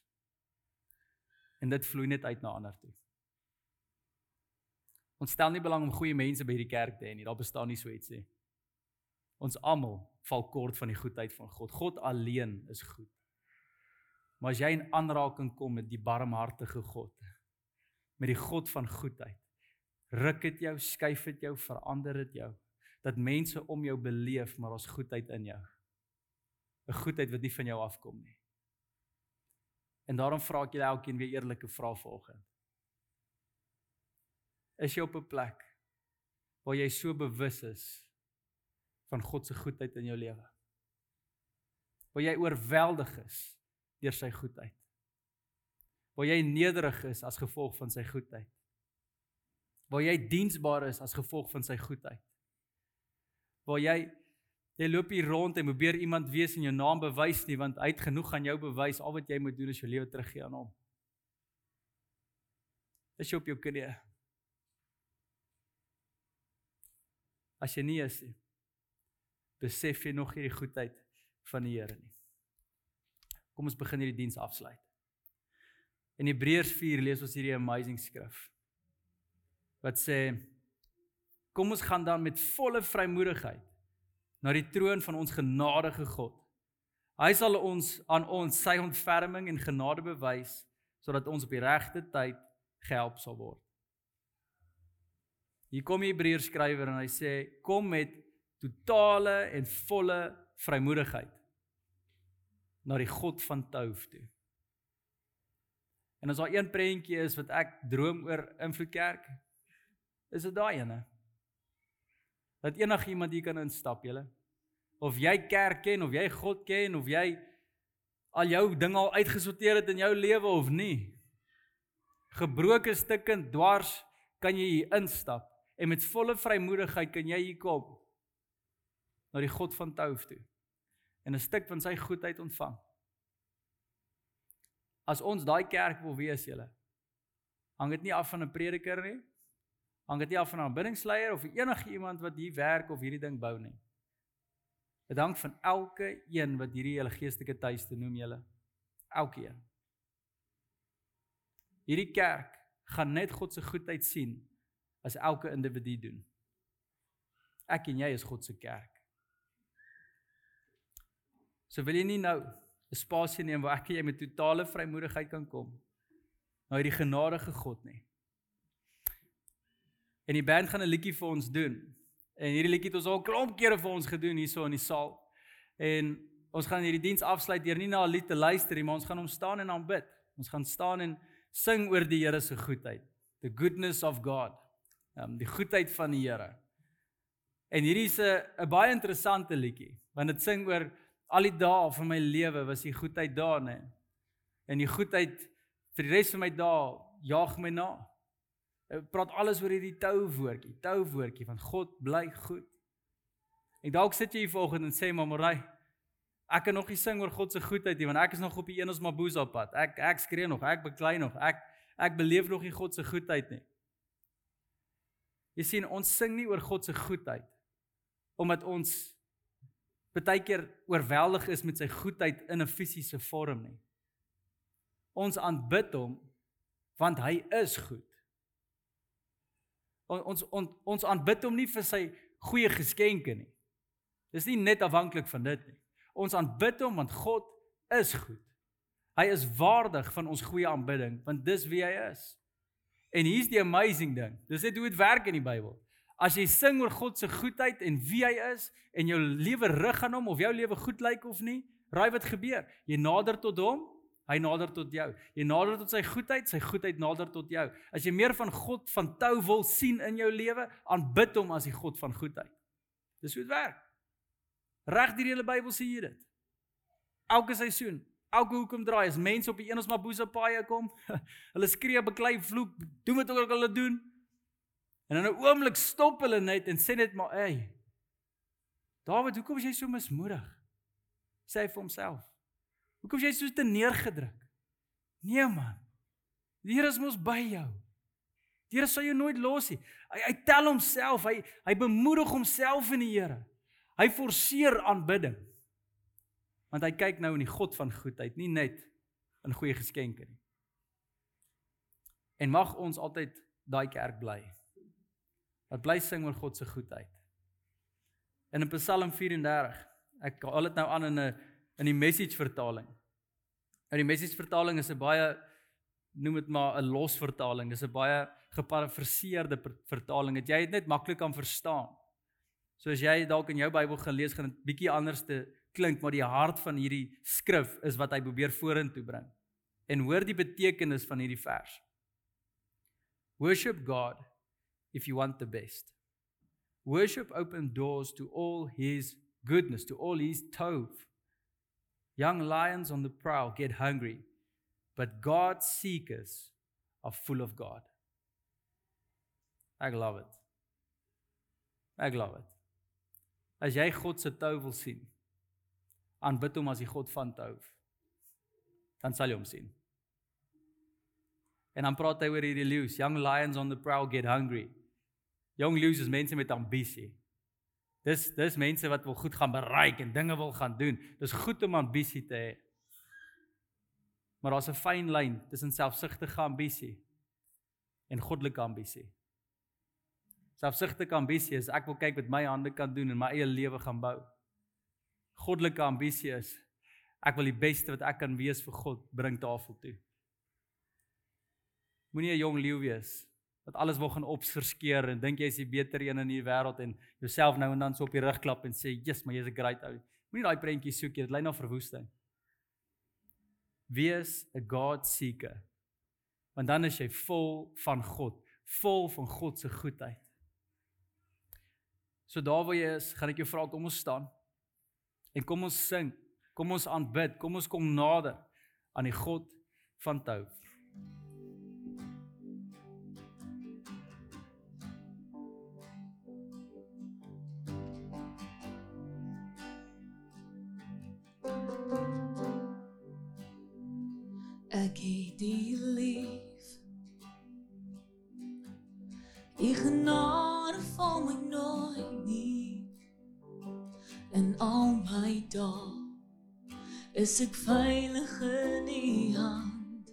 En dit vloei net uit na ander toe. Ons stel nie belang om goeie mense by hierdie kerk te hê nie. Daar bestaan nie so iets nie. Ons almal val kort van die goedheid van God. God alleen is goed. Maar as jy in aanraking kom met die barmhartige God, met die God van goedheid, ruk dit jou, skuif dit jou, verander dit jou dat mense om jou beleef maar ons goedheid in jou. 'n Goedheid wat nie van jou afkom nie. En daarom vra ek julle elkeen weer eerlike vrae vanoggend. Is jy op 'n plek waar jy so bewus is van God se goedheid in jou lewe? Waar jy oorweldig is deur sy goedheid? Waar jy nederig is as gevolg van sy goedheid? Waar jy diensbaar is as gevolg van sy goedheid? waar jy jy loop hier rond en probeer iemand wees en jou naam bewys nie want hy het genoeg aan jou bewys al wat jy moet doen is jou lewe teruggee aan hom. Is jy op jou knieë? As jy nie is nie, besef jy nog hierdie goedheid van die Here nie. Kom ons begin hierdie diens afsluit. In Hebreërs 4 lees ons hierdie amazing skrif. Wat sê Kom ons gaan dan met volle vrymoedigheid na die troon van ons genadige God. Hy sal ons aan ons sy ontferming en genade bewys sodat ons op die regte tyd gehelp sal word. Hier kom die Hebreërs skrywer en hy sê kom met totale en volle vrymoedigheid na die God van Touf toe. En as daar een prentjie is wat ek droom oor invloed kerk, is dit daai ene dat enigiemand hier kan instap, julle. Of jy kerk ken of jy God ken of jy al jou dinge al uitgesorteer het in jou lewe of nie. Gebroke stukkend dwars kan jy hier instap en met volle vrymoedigheid kan jy hier kom na die God van Touf toe en 'n stuk van sy goedheid ontvang. As ons daai kerk wil wees, julle, hang dit nie af van 'n prediker nie hang dit nie af van 'n aanbiddingsleier of enige iemand wat hier werk of hierdie ding bou nie. Dit hang van elke een wat hierdie hele geestelike tuiste noem julle. Elkeen. Hierdie kerk gaan net God se goedheid sien as elke individu doen. Ek en jy is God se kerk. So wil jy nie nou 'n spasie neem waar ek en jy met totale vrymoedigheid kan kom na hierdie genadige God nie. En die band gaan 'n liedjie vir ons doen. En hierdie liedjie het ons al 'n klomp kere vir ons gedoen hierso in die saal. En ons gaan hierdie diens afsluit deur nie na 'n lied te luister nie, maar ons gaan hom staan en aanbid. Ons gaan staan en sing oor die Here se goedheid. The goodness of God. Um die goedheid van die Here. En hierdie is 'n baie interessante liedjie, want dit sing oor al die dae van my lewe was die goedheid daar, nê. En die goedheid vir die res van my dae jaag my na. Ek praat alles oor hierdie tou woordjie, tou woordjie van God bly goed. En dalk sit jy hier vanoggend en sê maar Morai, ek kan nog nie sing oor God se goedheid nie want ek is nog op die Enos Mabuza pad. Ek ek skree nog, ek beklei nog, ek ek beleef nog nie God se goedheid nie. Jy sien, ons sing nie oor God se goedheid omdat ons baie keer oorweldig is met sy goedheid in 'n fisiese vorm nie. Ons aanbid hom want hy is goed. Ons ons ons aanbid hom nie vir sy goeie geskenke nie. Dis nie net afhanklik van dit nie. Ons aanbid hom want God is goed. Hy is waardig van ons goeie aanbidding want dis wie hy is. En hier's die amazing ding. Dis net hoe dit werk in die Bybel. As jy sing oor God se goedheid en wie hy is en jou lewe rig aan hom of jou lewe goed lyk of nie, raai wat gebeur? Jy nader tot hom, hy nader tot jou. Jy nader tot sy goedheid, sy goedheid nader tot jou. As jy meer van God van tou wil sien in jou lewe, aanbid hom as die God van goedheid. Dis hoe dit werk. Reg deur die hele Bybel sê jy dit. Elke seisoen, elke hoekom draai as mense op die een ons Mabuza paaie kom, hulle skree, beklei, vloek, doen wat ook al hulle doen, En in 'n oomblik stop hulle net en sê net maar, "Ey. Dawid, hoekom is jy so mismoedig?" sê hy vir homself. "Hoekom is jy so te neergedruk?" Nee man. Die Here is mos by jou. Die Here sal jou nooit los nie. Hy hy tel homself, hy hy bemoedig homself in die Here. Hy forceer aanbidding. Want hy kyk nou in die God van goedheid, nie net in goeie geskenke nie. En mag ons altyd daai kerk bly wat bly sing oor God se goedheid. In 'n Psalm 34. Ek haal dit nou aan in 'n in die message vertaling. In die message vertaling is 'n baie noem dit maar 'n los vertaling. Dis 'n baie geparafraseerde vertaling. Dit jy dit net maklik kan verstaan. So as jy dalk in jou Bybel gelees gaan dit bietjie anders te klink, maar die hart van hierdie skrif is wat hy probeer vorentoe bring. En hoor die betekenis van hierdie vers. Worship God if you want the best. Worship open doors to all his goodness, to all his tov. Young lions on the prowl get hungry, but God's seekers are full of God. Ek love it. Ek love it. As jy God se tou wil sien, aanbid hom as die God van tou. Dan sal jy hom sien. En dan praat hy oor hierdie leeu's, young lions on the prowl get hungry. Young leeu's is mense met ambisie. Dis dis mense wat wil goed gaan bereik en dinge wil gaan doen. Dis goed om ambisie te hê. Maar daar's 'n fyn lyn tussen selfsugtige ambisie en goddelike ambisie. Selfsugtige ambisie is ek wil kyk wat my hande kan doen en my eie lewe gaan bou. Goddelike ambisie is ek wil die beste wat ek kan wees vir God bring tafel toe. Moenie 'n jong leeu wees wat alles wil gaan opverskeer en dink jy's die beter een in die wêreld en jouself nou en dan so op die rug klap en sê, "Jesus, maar jy's 'n great ou." Moenie daai prentjie soek nie, dit lei na verwoesting. Wees 'n God seeker. Want dan is jy vol van God, vol van God se goedheid. So daar waar jy is, gaan ek jou vra kom ons staan. En kom ons sing, kom ons aanbid, kom ons kom nader aan die God van Tou. Lief. Ek genade val my nooit nie. En al my dae is ek veilig in die hand.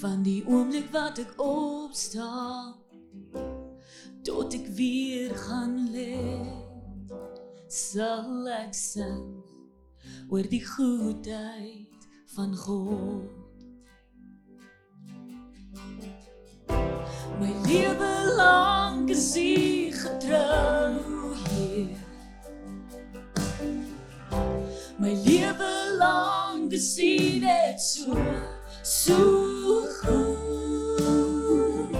Van die oomblik wat ek opstaan tot ek weer gaan lê sal ek sing oor die goedheid van God. My lewe lank is U getrou, Heer. My lewe lank is U net so, so goed.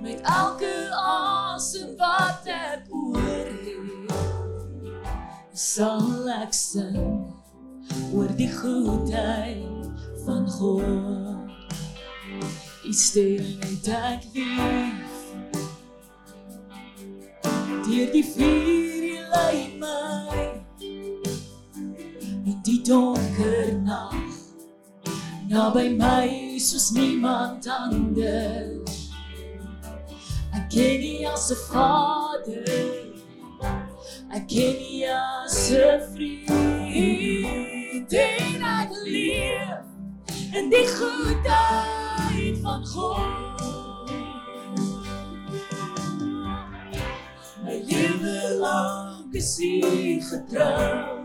Met elke asem wat ek oor het, sal ek sing oor die goedheid van God. U stem net ek lief. Deur die vuur jy lei my in die donker nag. Naby my soos niemand anders. Ek ken U as 'n vader. Ek ken U as 'n vriend. En ek leef in die goedheid van God. My lewe lank is U getrou.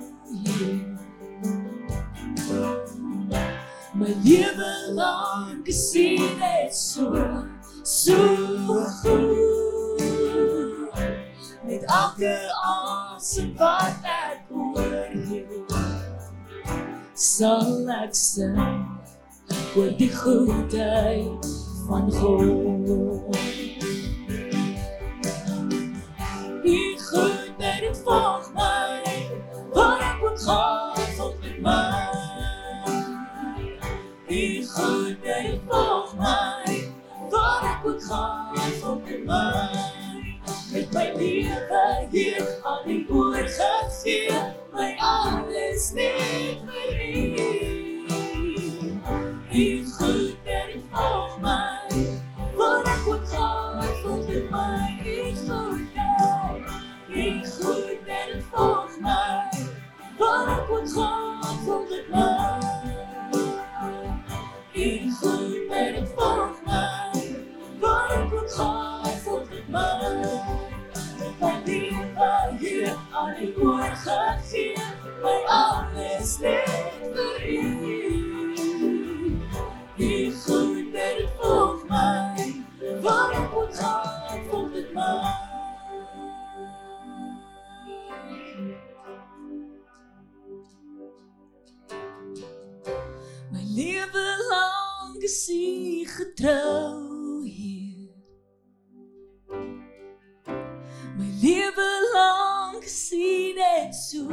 My lewe lank is U net so so goed. Met elke asem wat ek oorleef, sal ek sing oor die goedheid van God. Die goedheid volg my, waar ek ook gaan, volg met my. Die goedheid volg my, waar ek ook gaan, volg met my. Met my lewe hier aan die oorgegee, my alles net vir U. die goedheid volg my, waar ek ook gaan, volg met my. Die goedheid volg my, waar ek ook gaan, volg met my. My lewe hier aan die oorgegee, my alles net vir U. Die goedheid volg my, waar ek ook gaan, volg met lewe lank is U getrou, Heer. My lewe lank is U net so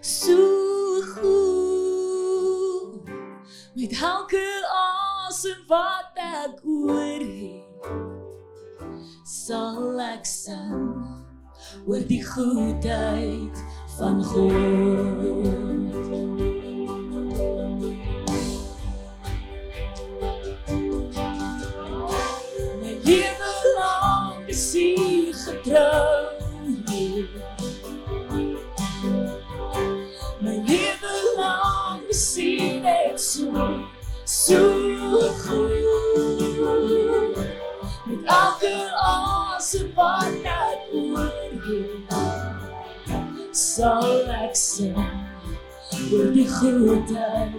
so goed. Met elke asem wat ek oor het, sal ek sing oor die goedheid van God. U getrou. Heer. My lewe lank is U net so so goed. Met elke asem wat ek oorgeet, sal ek sing oor die goedheid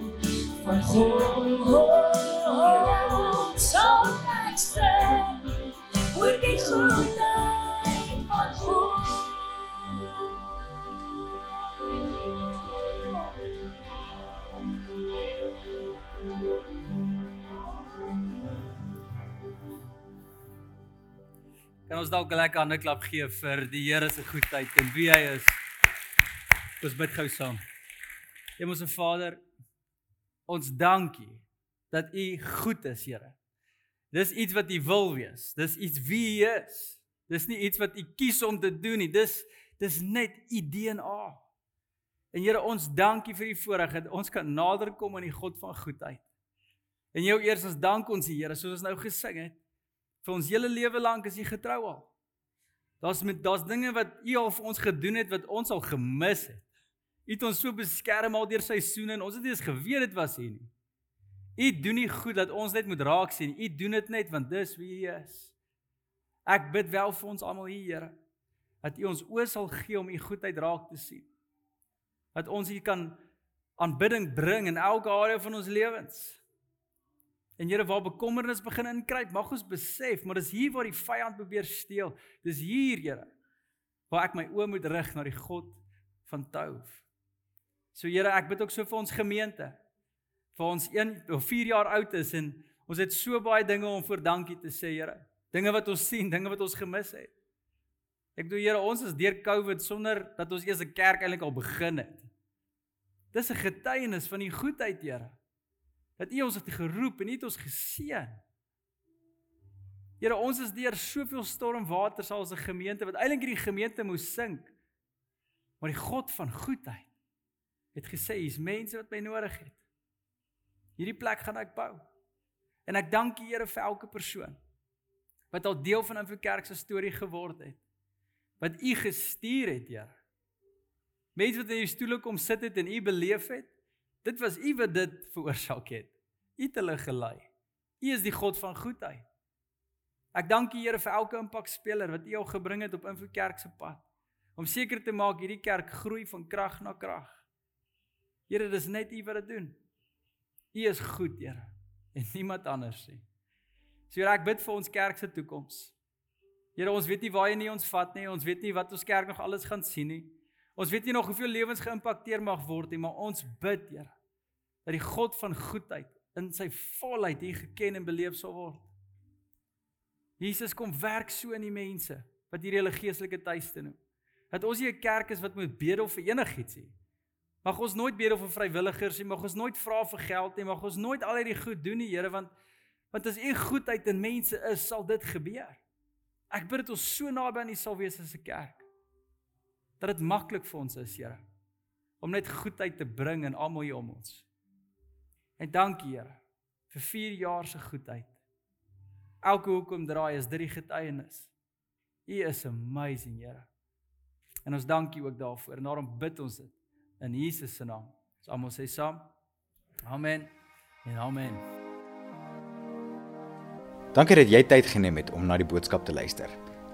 van God. Sal ek sing oor die goedheid Kan ons dalk 'n lekker hande klap gee vir die Here se goedheid en wie hy is. Ons bid gou saam. Hemelse Vader, ons dankie dat U goed is, Here. Dis iets wat U wil wees. Dis iets wie U is. Dis nie iets wat U kies om te doen nie. Dis dis net U DNA. En Here, ons dankie vir die voorreg dat ons kan nader kom aan die God van goedheid. En jou eers ons dank ons Here, soos ons nou gesing het. Vir ons hele lewe lank is U getrou al. Daar's met daar's dinge wat U al vir ons gedoen het wat ons al gemis het. U het ons so beskerm al deur seisoene en ons het nie eens geweet dit was hier nie. U doen nie goed dat ons net moet raak sien. U doen dit net want dis wie U is. Ek bid wel vir ons almal hier, Here, dat U ons oë sal gee om U goedheid raak te sien. Dat ons hier kan aanbidding bring in elke area van ons lewens. En Here, waar bekommernis begin inkruip, mag ons besef, maar dis hier waar die vyand probeer steel. Dis hier, Here, waar ek my oë moet rig na die God van Toof. So Here, ek bid ook so vir ons gemeente. Vir ons 1 of 4 jaar oud is en ons het so baie dinge om voor dankie te sê, Here. Dinge wat ons sien, dinge wat ons gemis het. Ek bedoel Here, ons is deur COVID sonder dat ons eers 'n kerk eintlik al begin het. Dis 'n getuienis van die goedheid, Here. Dat U ons het geroep en U het ons geseën. Here, ons is deur soveel stormwaters as 'n gemeente wat eintlik hierdie gemeente moes sink. Maar die God van goedheid het gesê hier's mense wat my nodig het. Hierdie plek gaan ek bou. En ek dank U Here vir elke persoon wat al deel van Invloed Kerk se storie geword het. Wat U gestuur het, Here. Mense wat in U stoele kom sit het en U beleef het. Dit was U wat dit veroorsaak het. U het hulle gelei. U is die God van goedheid. Ek dank U Here vir elke impakspeler wat U al gebring het op Invloed Kerk se pad om seker te maak hierdie kerk groei van krag na krag. Here, dis net U wat dit doen. U is goed, Here, en niemand anders nie. So ek bid vir ons kerk se toekoms. Here, ons weet nie waar jy nie ons vat nie. Ons weet nie wat ons kerk nog alles gaan sien nie. Ons weet nie nog hoeveel lewens geïmpakteer mag word nie, maar ons bid, Here, dat die God van goedheid in sy volheid hier geken en beleef sal word. Jesus kom werk so in die mense wat hierdie hulle geestelike tuiste noem. Dat ons nie 'n kerk is wat moet bedel vir enigiets nie. Mag ons nooit bedel vir vrywilligers nie, mag ons nooit vra vir geld nie, mag ons nooit al hierdie goed doen nie, Here, want want as U goedheid in mense is, sal dit gebeur. Ek bid dat ons so naby aan U sal wees as 'n kerk. Dat dit maklik vir ons is, Here, om net goedheid te bring in almal hier om ons. En dankie, Here, vir 4 jaar se goedheid. Elke hoekom draai is dit die getuienis. U is amazing, Here. En ons dankie ook daarvoor. En daarom bid ons dit in Jesus se naam. Ons almal sê saam. Amen. En amen. Dankie dat jy tyd geneem het om na die boodskap te luister.